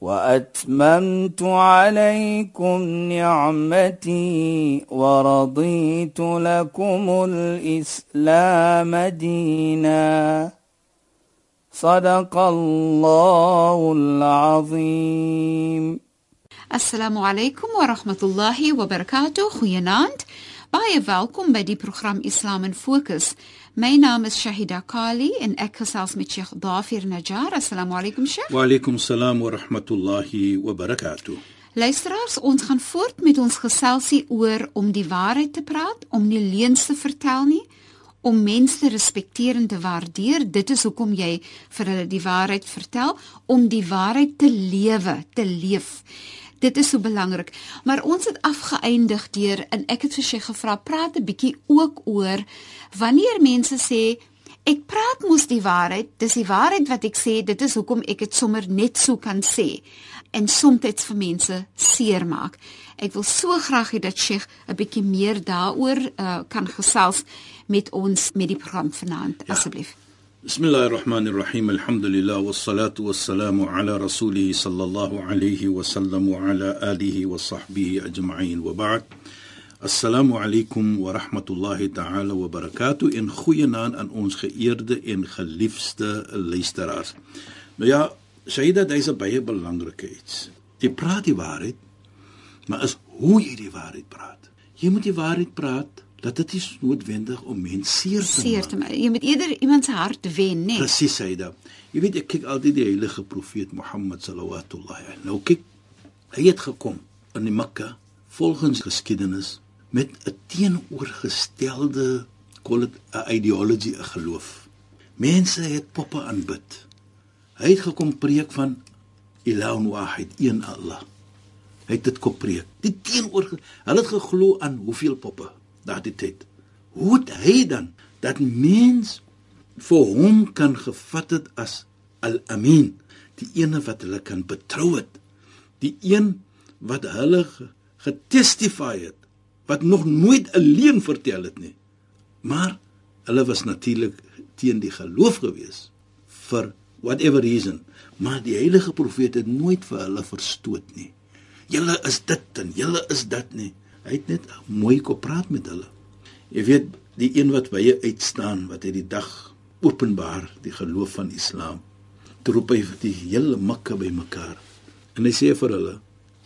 وأتممت عليكم نعمتي ورضيت لكم الإسلام دينا. صدق الله العظيم. السلام عليكم ورحمة الله وبركاته. خيانات بايا فالكم بدي برنامج إسلام ان فوكس My naam is Shahida Kali en ek gesels met Sheikh Dafir Najjar. Assalamu alaykum Sheikh. Wa alaykum salaam wa rahmatullahi wa barakatuh. Luisteraars, ons gaan voort met ons geselsie oor om die waarheid te praat, om nie leuns te vertel nie, om mense te respekteer en te waardeer. Dit is hoekom jy vir hulle die waarheid vertel, om die waarheid te lewe, te leef. Dit is so belangrik. Maar ons het afgeëindig deur en ek het vir sy gevra praat 'n bietjie ook oor wanneer mense sê ek praat mos die waarheid, dis die waarheid wat ek sê, dit is hoekom ek dit sommer net so kan sê en soms vir mense seermaak. Ek wil so graag hê dat Sheikh 'n bietjie meer daaroor uh, kan gesels met ons met die program vanaand ja. asseblief. بسم الله الرحمن الرحيم الحمد لله والصلاة والسلام على رسوله صلى الله عليه وسلم وعلى آله وصحبه أجمعين وبعد السلام عليكم ورحمة الله تعالى وبركاته إن خوينان أن ons geëerde en geliefde luisteraars. Nou ja, Shaida, dis 'n baie belangrike iets. Jy praat die waarheid, maar is hoe jy die waarheid praat. Jy moet die waarheid praat dat dit is noodwendig om mense seer te seer te maak. Jy moet eerder iemand se hart wen, né? Presies, Saida. Jy weet ek kyk altyd die heilige profeet Mohammed sallallahu alaihi. Nou kyk, hy het gekom in die Mekka volgens geskiedenis met 'n teenoorgestelde kol dit 'n ideologie, 'n geloof. Mense het poppe aanbid. Hy het gekom preek van Ilah wahid, een Allah. Hy het dit kom preek. Die teenoor hulle het geglo aan hoeveel poppe? Daardie tyd. Hoe het hy dan dat mens vir hom kan gevat het as al-amin, die ene wat hulle kan betrou het, die een wat hulle getestify het, wat nog nooit 'n leuen vertel het nie. Maar hulle was natuurlik teen die geloof gewees vir whatever reason, maar die heilige profeet het nooit vir hulle verstoot nie. Julle is dit en julle is dat nie. Hy het net mooi kom praat met hulle. Jy weet, die een wat baie uitstaan wat hy die dag openbaar die geloof van Islam. Toe roep hy die hele Mekka bymekaar. En hy sê vir hulle: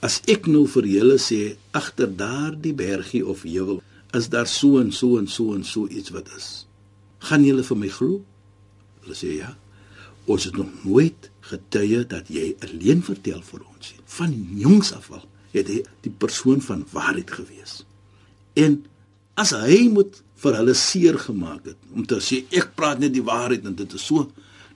"As ek nou vir julle sê agter daardie bergie of heuwel is daar so en so en so en so iets wat is, gaan julle vir my glo?" Hulle sê: "Ja. Ons het nog nooit getuie dat jy alleen vertel vir ons nie. Van jongs af al." Het hy die persoon van waarheid gewees. En as hy moet vir hulle seer gemaak het om te sê ek praat net die waarheid en dit is so,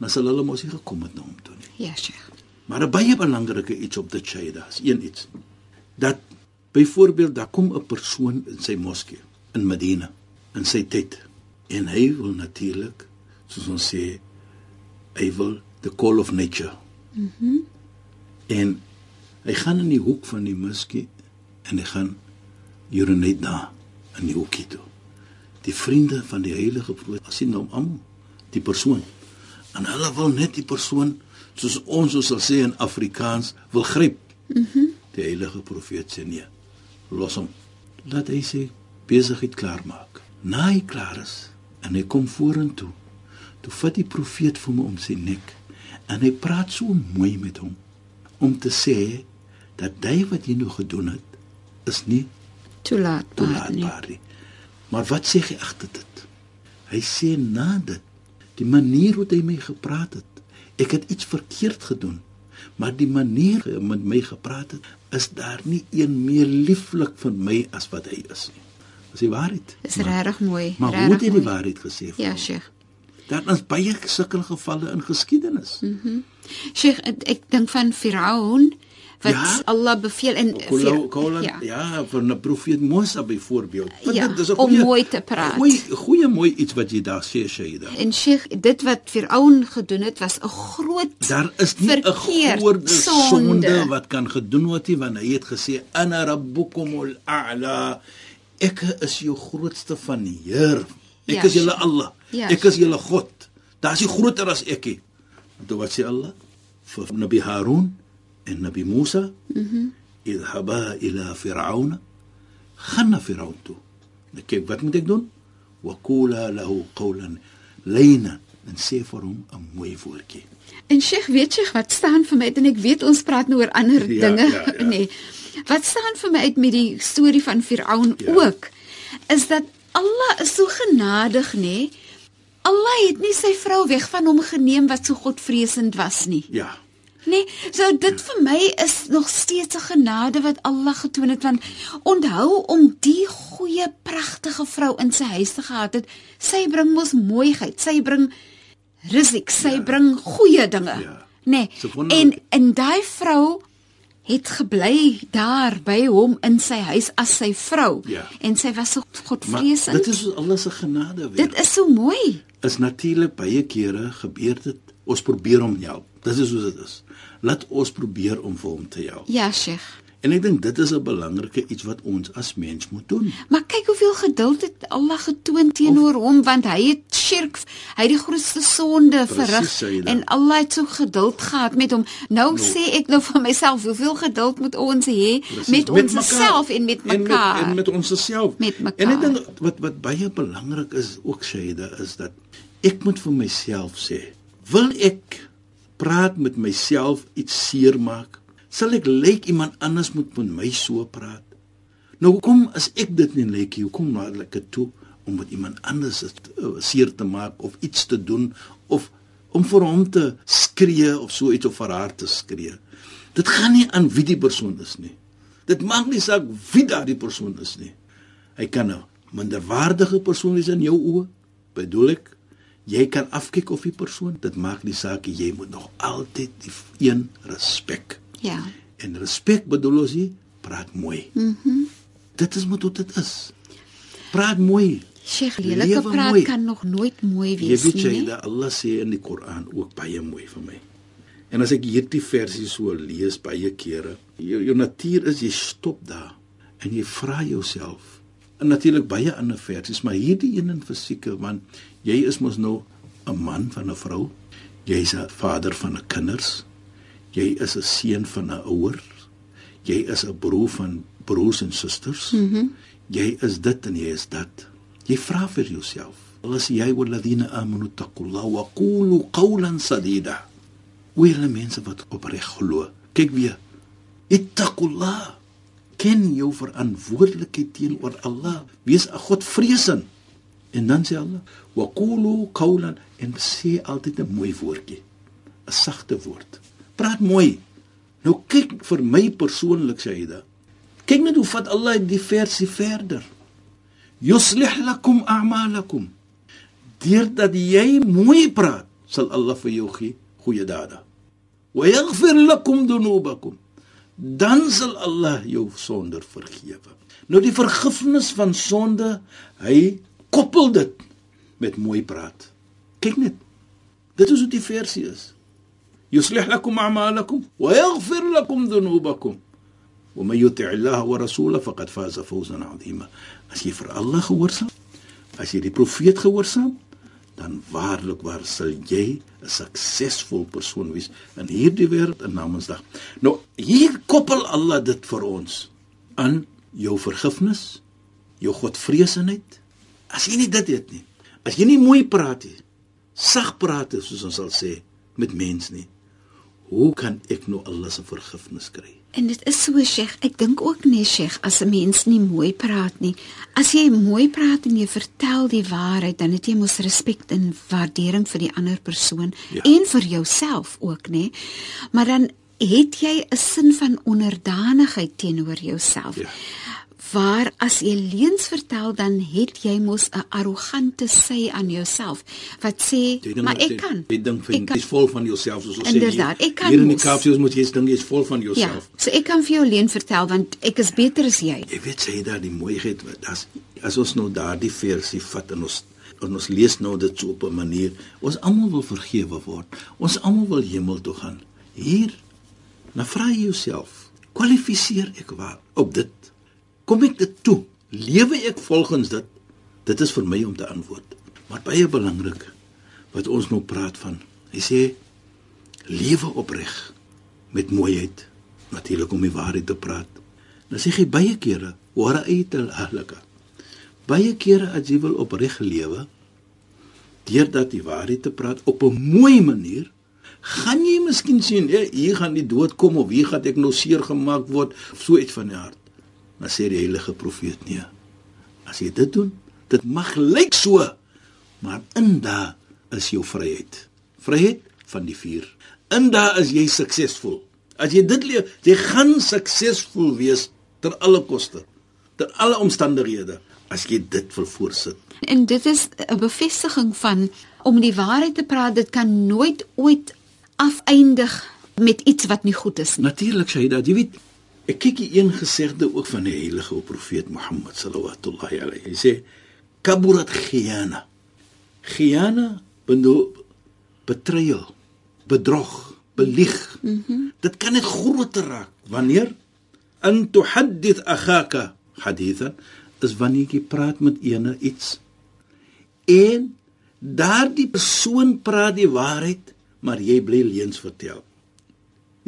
dan sal hulle mos nie gekom het na hom toe nie. Ja, Sheikh. Maar 'n baie belangrike iets op die Shaida is een iets. Dat byvoorbeeld daar kom 'n persoon in sy moskee in Medina in sy tyd en hy wil natuurlik soos ons sê hy wil the call of nature. Mhm. Mm en Hy gaan in die hoek van die muskie en hy gaan urinate daar in die hoekie toe. Die vriende van die heilige profeet sien hom aan die persoon. En hulle wil net die persoon soos ons sou sê in Afrikaans wil gryp. Mhm. Mm die heilige profeet sê nee. Los hom. Laat hy sy besigheid klaar maak. Na hy klaar is en hy kom vorentoe. Toe vat die profeet vir hom om sy nek en hy praat so mooi met hom om te sê dat jy wat jy nou gedoen het is nie toelaatbaar nie. nie. Maar wat sê hy agter dit? Hy sê na dit die manier hoe hy my gepraat het. Ek het iets verkeerd gedoen. Maar die manier hoe hy met my gepraat het, is daar nie een meer lieflik vir my as wat hy is nie. Dis die waarheid. Dis regtig mooi. Maar hoe het hy die waarheid gesê? Ja, Sheikh. Daar is baie sulke gevalle in geskiedenis. Mhm. Mm Sheikh, ek, ek dink van Firaun wat Ja. Allah beveel en Kola kola ja. ja, van 'n profeet Musa byvoorbeeld. Want Ja, dit is 'n om goeie- mooi te praat. Goeie goeie mooi iets wat jy daar sê Shaida. En Sheikh, dit wat Firaun gedoen het was 'n groot Daar is nie 'n groter sonde. sonde wat kan gedoen word nie want hy het gesê ana rabbukumul a'la. Ek is jou grootste van die Heer. Ek Ja, is julle Sheikh. Allah. Ja, Ek is julle God. Daar's nie groter as ek nie. Toe wat sê Allah? Vir Nabi Harun en Nabi Musa, mhm, mm idhaba ila fir'auna. Gaan na Firaun toe. Nou kyk, wat moet ek doen? Wa qula lahu qawlan layna. En sê vir hom 'n mooi woordjie. En Sheikh, weet jy wat staan vir my en ek weet ons praat nou oor ander Ja, dinge, ja, ja. nee. Wat staan vir my uit met die storie van Firaun Ja. ook is dat Allah is so genadig, nê? Allah het nie sy vrou weg van hom geneem wat so godvreesend was nie. Ja. Nee, so dit vir my is nog steeds 'n genade wat Allah getoon het want onthou om die goeie pragtige vrou in sy huis te gehad het. Sy bring mos mooiheid, sy bring risik, sy ja. bring goeie dinge. Ja. Nee. Dis 'n wonderlike- En en daai vrou het gebly daar by hom in sy huis as sy vrou. Ja. En sy was so godvreesend. dit is Allah se genade weer. dit is so mooi. is natuurlik baie kere gebeur dit. Ons probeer hom help. Dis is hoe dit is. Laat ons probeer om vir hom te help. Ja, Sheikh. En ek dink dit is 'n belangrike iets wat ons as mens moet doen. Maar kyk hoeveel geduld het Allah getoon teenoor hom want hy het shirk, hy het die grootste sonde Presies, verrig en Allah het so geduld gehad met hom. Nou No. sê ek nou vir myself, hoeveel geduld moet ons hê met ons mekaar. self en met mekaar. En met, en met onsself. Met En ek dink wat wat baie belangrik is ook Shaida is dat ek moet vir myself sê, wil ek praat met myself iets seermaak? Sal ek lyk iemand anders moet met my so praat? Nou hoekom as ek dit nie lyk nie, hoekom laat ek dit toe om met iemand anders het, uh, seer te maak of iets te doen of om vir hom te skree of so iets of vir haar te skree? Dit gaan nie aan wie die persoon is nie. Dit maak nie saak wie daardie persoon is nie. Hy kan 'n minderwaardige persoon wees in jou oë. Bedoel ek, jy kan afkyk of die persoon, dit maak nie saak jy moet nog altyd die een respek. Ja. En respek bedoel ons hier praat mooi. Mhm. Mm dit is wat dit is. Praat mooi. Sheikh, lelike praat mooi. kan nog nooit mooi Jy wees weet jy nie. dat Allah sê in die Koran ook baie mooi vir my. En as ek hierdie versie so lees baie kere, jou, jou natuur is jy stop daar en jy vra jouself. En natuurlik baie ander versies, maar hierdie een in fisieke want jy is mos nou 'n man van 'n vrou. Jy's 'n vader van 'n kinders. Jy is 'n seun van 'n ouer. Jy is 'n broer van broers en susters. Mhm. Mm jy is dit en jy is dat. Jy vra vir jouself. Allah sê jy walladina amanu taqullah wa qulu qawlan sadida. Hoe mense wat opreg glo. Kyk weer. Ittaqullah. Ken jou verantwoordelikheid teenoor Allah. Wees 'n Godvreesend. En dan sê Allah, "Wa qulu qawlan" en sê altyd 'n mooi woordjie. 'n Sagte woord. Praat mooi. Nou kyk vir my persoonlik dit. Kyk net hoe vat Allah die versie verder. Yuslih lakum a'malakum. Deurdat jy mooi praat, sal Allah vir jou gee goeie dade. Wa yaghfir lakum dunubakum. Dan sal Allah jou sonde vergewe. Nou die vergifnis van sonde, hy koppel dit met mooi praat. Kyk net. Dit is hoe die versie is. Yuslih lakum a'malakum wa yaghfir lakum dunubakum. ومن يطع الله ورسوله فقد فاز فوزا عظيما as jy vir Allah gehoorsaam as jy die profeet gehoorsaam dan waarlik waar sal jy 'n suksesvol persoon wees in hierdie wêreld en namensdag nou hier koppel Allah dit vir ons aan jou vergifnis jou godvreesenheid as jy nie dit het nie as jy nie mooi praat nie sag praat soos ons sal sê met mens nie hoe kan ek nou Allah se vergifnis kry En dit is so, Sheikh. Ek dink ook nee, Sheikh, as 'n mens nie mooi praat nie. As jy mooi praat en jy vertel die waarheid, dan het jy mos respek en waardering vir die ander persoon Ja. en vir jouself ook, nê? Maar dan het jy 'n sin van onderdanigheid teenoor jouself. Ja. Waar as jy leuns vertel dan het jy mos 'n arrogante sy aan jouself wat sê Jy dink maar ek jy- kan. Jy dink van kan. jy's vol van jouself soos ons sê. Inderdaad, ek kan Hier in die. Kaapse moet jy dink jy's vol van Ja, jouself. so ek kan vir jou leuen vertel want ek is beter as jy. Jy weet sê daar die mooiheid wat as as ons nou daardie versie vat en ons en ons lees nou dit so op 'n manier ons almal wil vergewe word. Ons almal wil hemel toe gaan. Hier nou vra jy jouself, kwalifiseer ek waar op dit? Kom ek dit toe? Lewe ek volgens dit? Dit is vir my om te antwoord. Maar baie belangrik wat ons nou praat van. Hy sê lewe opreg met mooiheid natuurlik om die waarheid te praat. Dan sê hy baie kere, "Wara aital ahlaka." Baie kere as jy wil opreg lewe, deurdat die waarheid te praat op 'n mooi manier, gaan jy miskien sien, "Ja, hier gaan die dood kom of hier gaan ek nou seer gemaak word," so iets van die hart. Maar sê die heilige profeet nee. As jy dit doen, dit mag lyk so, maar in daar is jou vryheid. Vryheid van die vuur. In daar is jy suksesvol. As jy dit leef, jy gaan suksesvol wees ter alle koste, ter alle omstandighede as jy dit wil voorsit. En dit is 'n bevestiging van om die waarheid te praat, dit kan nooit ooit afeindig met iets wat nie goed is nie. Natuurlik sê hy dat jy weet ek kyk hier een gesegde ook van die heilige profeet Mohammed sallallahu alayhi. Hy sê kaburat. Khiyana bedoel betrayal, bedrog, belieg. Mm -hmm. Dit kan net groter raak wanneer an tuhaddith akhaka hadithan is wanneer jy praat met ene iets en daardie persoon praat die waarheid, maar jy bly leuns vertel.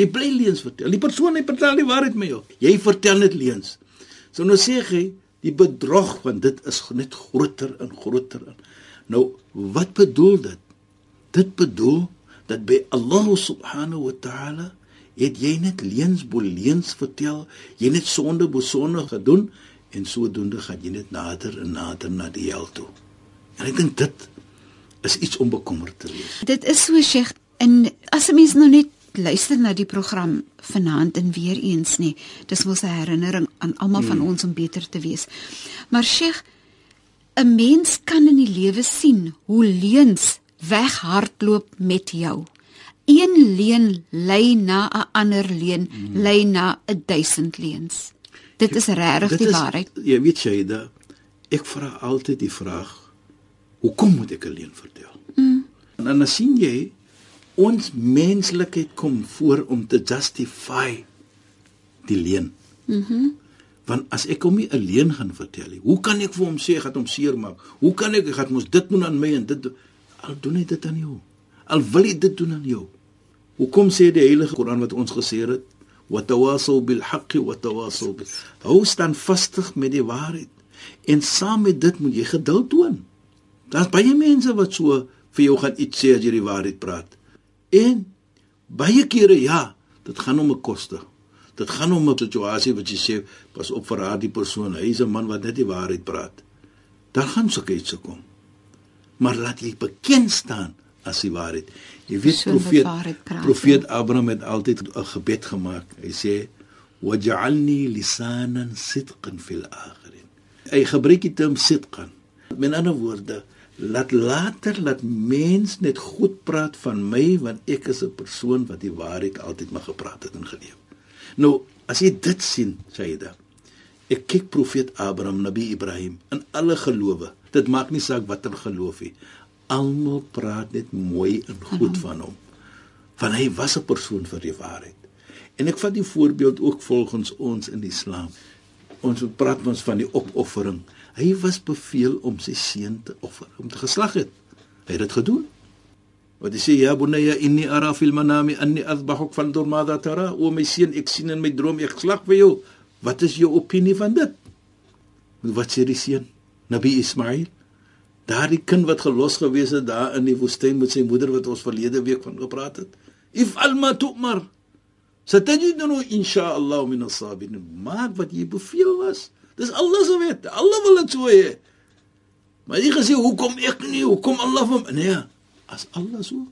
Jy bly leuns vertel. Die persoon hy vertel die waarheid met jou. Jy vertel net leuns. So nou sê hy die bedrog want dit is net groter en groter. Nou wat bedoel dit? Dit bedoel dat by Allah subhanahu wa ta'ala het jy net leuns bo leuns vertel, jy net sonde bo sonde gedoen en sodoende gaan jy net nader en nader na die hel toe. En ek dink dit is iets om bekommerd te wees. Dit is so Sheikh en as 'n mens nou net luister na die program vanaand en weer eens nê, dis mos 'n herinnering aan almal van ons om beter te wees. Maar Sheikh, 'n mens kan in die lewe sien hoe leuns weghardloop met jou. Een leuen lei na 'n ander leuen, hmm. lei na 'n duisend leuns. Dit is regtig die is- waarheid. Jy weet Shaida, ek vra altyd die vraag, hoekom moet ek alleen vertel? Mm. En dan sien jy ons menslikheid kom voor om te justify die leuen. Mhm. Mm Want as ek hom nie alleen gaan vertel nie, hoe kan ek vir hom sê ek gaan hom seermaak? Hoe kan ek ek gaan mos dit doen aan my en dit doen? al doen hy dit aan jou? Al wil hy dit doen aan jou. Hoekom sê die Heilige Koran wat ons gesê het, "Watawasaw bil haqqi watawasaw bil." Hou staan vastig met die waarheid. En saam met dit moet jy geduld toon. Daar's baie mense wat so vir jou gaan iets sê as jy die waarheid praat. En baie kere ja, dit gaan om 'n koste. Dit gaan om 'n situasie wat jy sê, pas op vir daardie persoon, hy is 'n man wat net die waarheid praat. Daar gaan sulke iets kom. Maar laat jy bekend staan as die waarheid. Jy weet wat profeet praat, profeet Abraham het altyd 'n gebed gemaak. Hy sê waj'alni lisanan sidqan fil akhirin. Hy gebruik die term sidqan. Met ander woorde, laat later laat mens net goed praat van my want ek is 'n persoon wat die waarheid altyd maar gepraat het en geleef. Nou, as jy dit sien, Saida, ek kyk profeet Abraham, Nabi Ibrahim en alle gelowe. Dit maak nie saak watter geloof nie. Almal praat net mooi en goed van hom. Want hy was 'n persoon vir die waarheid. En ek vat die voorbeeld ook volgens ons in die Islam. Ons praat ons van die opoffering. Hy was beveel om sy seun te offer, om te geslag het. Hy het dit gedoen. Wat sê ja bunayya inni ara fil manami anni azbahuk fandur madha tara o my seun ek sien in my droom ek slag vir jou. Wat is jou opinie van dit? Wat sê die seun? Nabi Ismail. Daardie kind wat gelos gewees het daar in die woestyn met sy moeder wat ons verlede week van gepraat het. If alma tu'mar. Satajidunu insha Allah min as-sabirin. Maak wat jy beveel was. Dis Allah se wet. Allah wil dit so hê. Maar jy gesê hoekom ek nie? Hoekom Allah van nee. As Allah so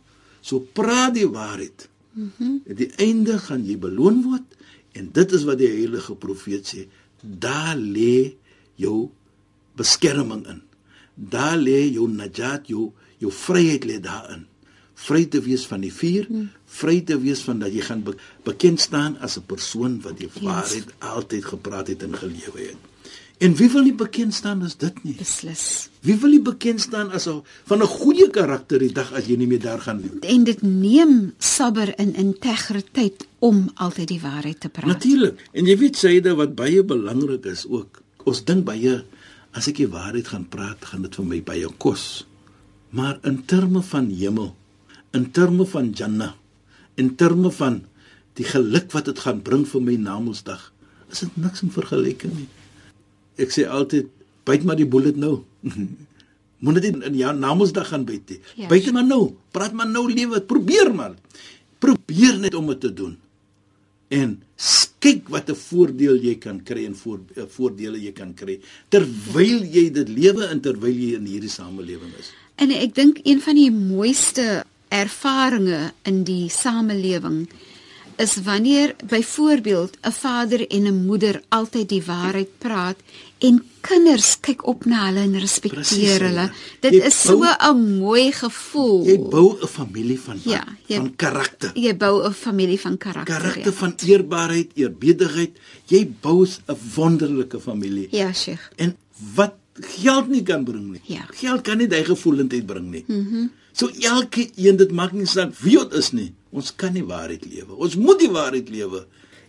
so praat die waarheid. Mm -hmm. Die einde gaan jy beloon word en dit is wat die heilige profeet sê. Daar lê jou beskerming in. Daar lê jou najat, jou jou vryheid lê daarin. Vry te wees van die vuur, mm. vry te wees van dat jy gaan be bekend staan as 'n persoon wat die waarheid altyd gepraat het en gelewe het. En wie wil nie bekend staan as dit nie? Beslis. Wie wil nie bekend staan as 'n van 'n goeie karakter die dag as jy nie meer daar gaan nie? En dit neem sabber en integriteit om altyd die waarheid te praat. Natuurlik. En jy weet syde wat baie belangrik is ook. Ons dink baie as ek die waarheid gaan praat, gaan dit vir my baie kos. Maar in terme van hemel, in terme van Jannah, in terme van die geluk wat dit gaan bring vir my namelsdag, is dit niks in vergelyking nie ek sê altyd byt maar die bullet nou. Moenie dit in jou namensdag gaan byt nie. Ja. Byt maar nou. Praat maar nou lewe, probeer maar. Probeer net om dit te doen. En kyk wat 'n voordeel jy kan kry en voor eh, voordele jy kan kry terwyl jy dit lewe en terwyl jy in hierdie samelewing is. En ek dink een van die mooiste ervarings in die samelewing is wanneer byvoorbeeld 'n vader en 'n moeder altyd die waarheid praat en kinders kyk op na hulle en respekteer hulle. Dit jy is bou, so 'n mooi gevoel. Jy bou 'n familie van ja, jy, van karakter. Jy bou 'n familie van karakter. Karakter ja. van eerbaarheid, eerbiedigheid. Jy bou 'n wonderlike familie. Ja, Sheikh. En wat geld nie kan bring nie. Ja. Geld kan nie daai gevoelendheid bring nie. Mhm. Mm so elke een dit maak nie saak wie dit is nie. Ons kan nie waarheid lewe. Ons moet die waarheid lewe.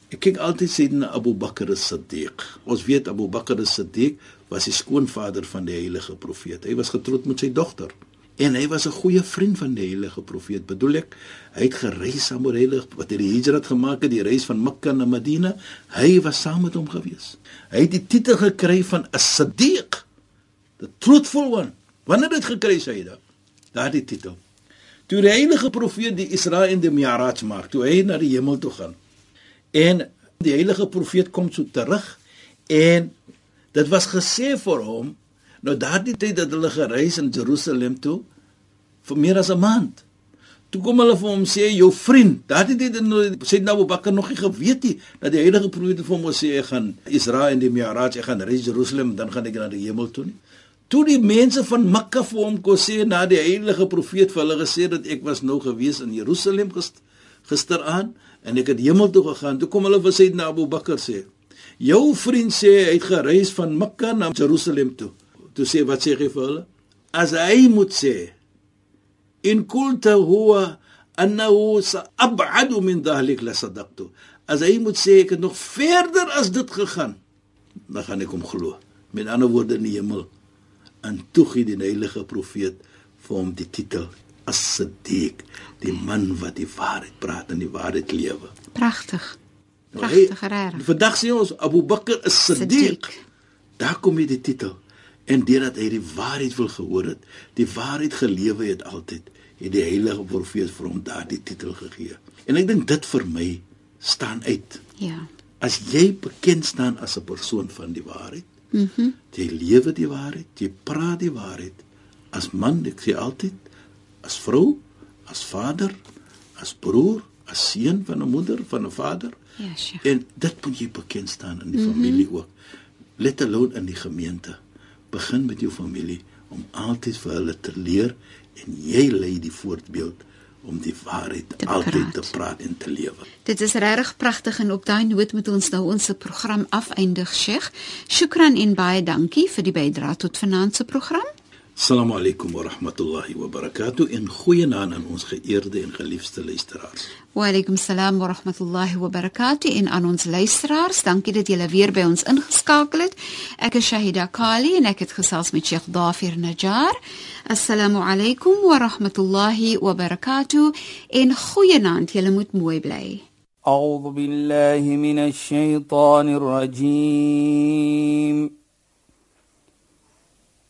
Ek kyk altyd sê na Abu Bakr as-Siddiq. Ons weet Abu Bakr as-Siddiq was die skoonvader van die heilige profeet. Hy was getroud met sy dogter en hy was 'n goeie vriend van die heilige profeet. Bedoel ek, hy het gereis saam met heilig wat hy die hijrat gemaak het, die reis van Mekka na Madina. Hy was saam met hom gewees. Hy het die titel gekry van as-Siddiq, the truthful one. Wanneer het gekry sy dit? Daardie titel. Toe die heilige profeet die Isra en die Mi'raj maak, toe hy na die hemel toe gaan. En die heilige profeet kom so terug en dit was gesê vir hom nou daardie tyd dat hulle gereis in Jerusalem toe vir meer as 'n maand. Toe kom hulle vir hom sê jou vriend, daardie tyd sê nou Abu Bakr nog nie geweet nie dat die heilige profeet vir hom sê hy gaan Isra en die Mi'raj, hy gaan reis Jerusalem, dan gaan hy na die hemel toe nie. Toe die mense van Mekka vir hom kon sê na die heilige profeet vir hulle gesê dat ek was nou gewees in Jerusalem gisteraan en ek het hemel toe gegaan. Toe kom hulle vir Sayyidina Abu Bakr sê: "Jou vriend sê hy het gereis van Mekka na Jerusalem toe." Toe sê wat sê hy vir hulle? As hy moet sê: "In kulta huwa annahu sa'ab'adu min dhalik la sadaqtu." As hy moet sê ek het nog verder as dit gegaan, dan gaan ek hom glo. Met ander woorde in die hemel en toe gee die heilige profeet vir hom die titel as-siddiq die man wat die waarheid praat en die waarheid lewe. Pragtig nou, pragtig reg vandag sien ons Abu Bakr as-siddiq daar kom hy die titel. En deurdat hy die waarheid wil gehoor het die waarheid gelewe het altyd het die heilige profeet vir hom daardie titel gegee. En ek dink dit vir my staan uit. Ja. As jy bekend staan as 'n persoon van die waarheid Mhm. Mm jy lewe die waarheid, jy praat die waarheid. As man, ek sê altyd, as vrou, as vader, as broer, as seun van 'n moeder, van 'n vader. Ja, sure. En dit moet jy bekend staan in die mm -hmm. familie ook. Let alone in die gemeente. Begin met jou familie om altyd vir hulle te leer en jy lei die voorbeeld om die waarheid te altyd te praat en te lewe. Dit is regtig pragtig en op daai noot moet ons nou ons program afeindig, Sheikh. Shukran en baie dankie vir die bydrae tot vanaand se program. Assalamu alaykum wa rahmatullahi wa barakatuh en goeienaand aan ons geëerde en geliefde luisteraars. Wa alaykum salaam wa rahmatullahi wa barakatuh en aan ons luisteraars, dankie dat julle weer by ons ingeskakel het. Ek is Shahida Kali en ek het gesels met Sheikh Dafir Najjar. Assalamu alaykum wa rahmatullahi wa barakatuh en goeienaand, julle moet mooi bly. A'udhu billahi minash shaitaanir rajiim.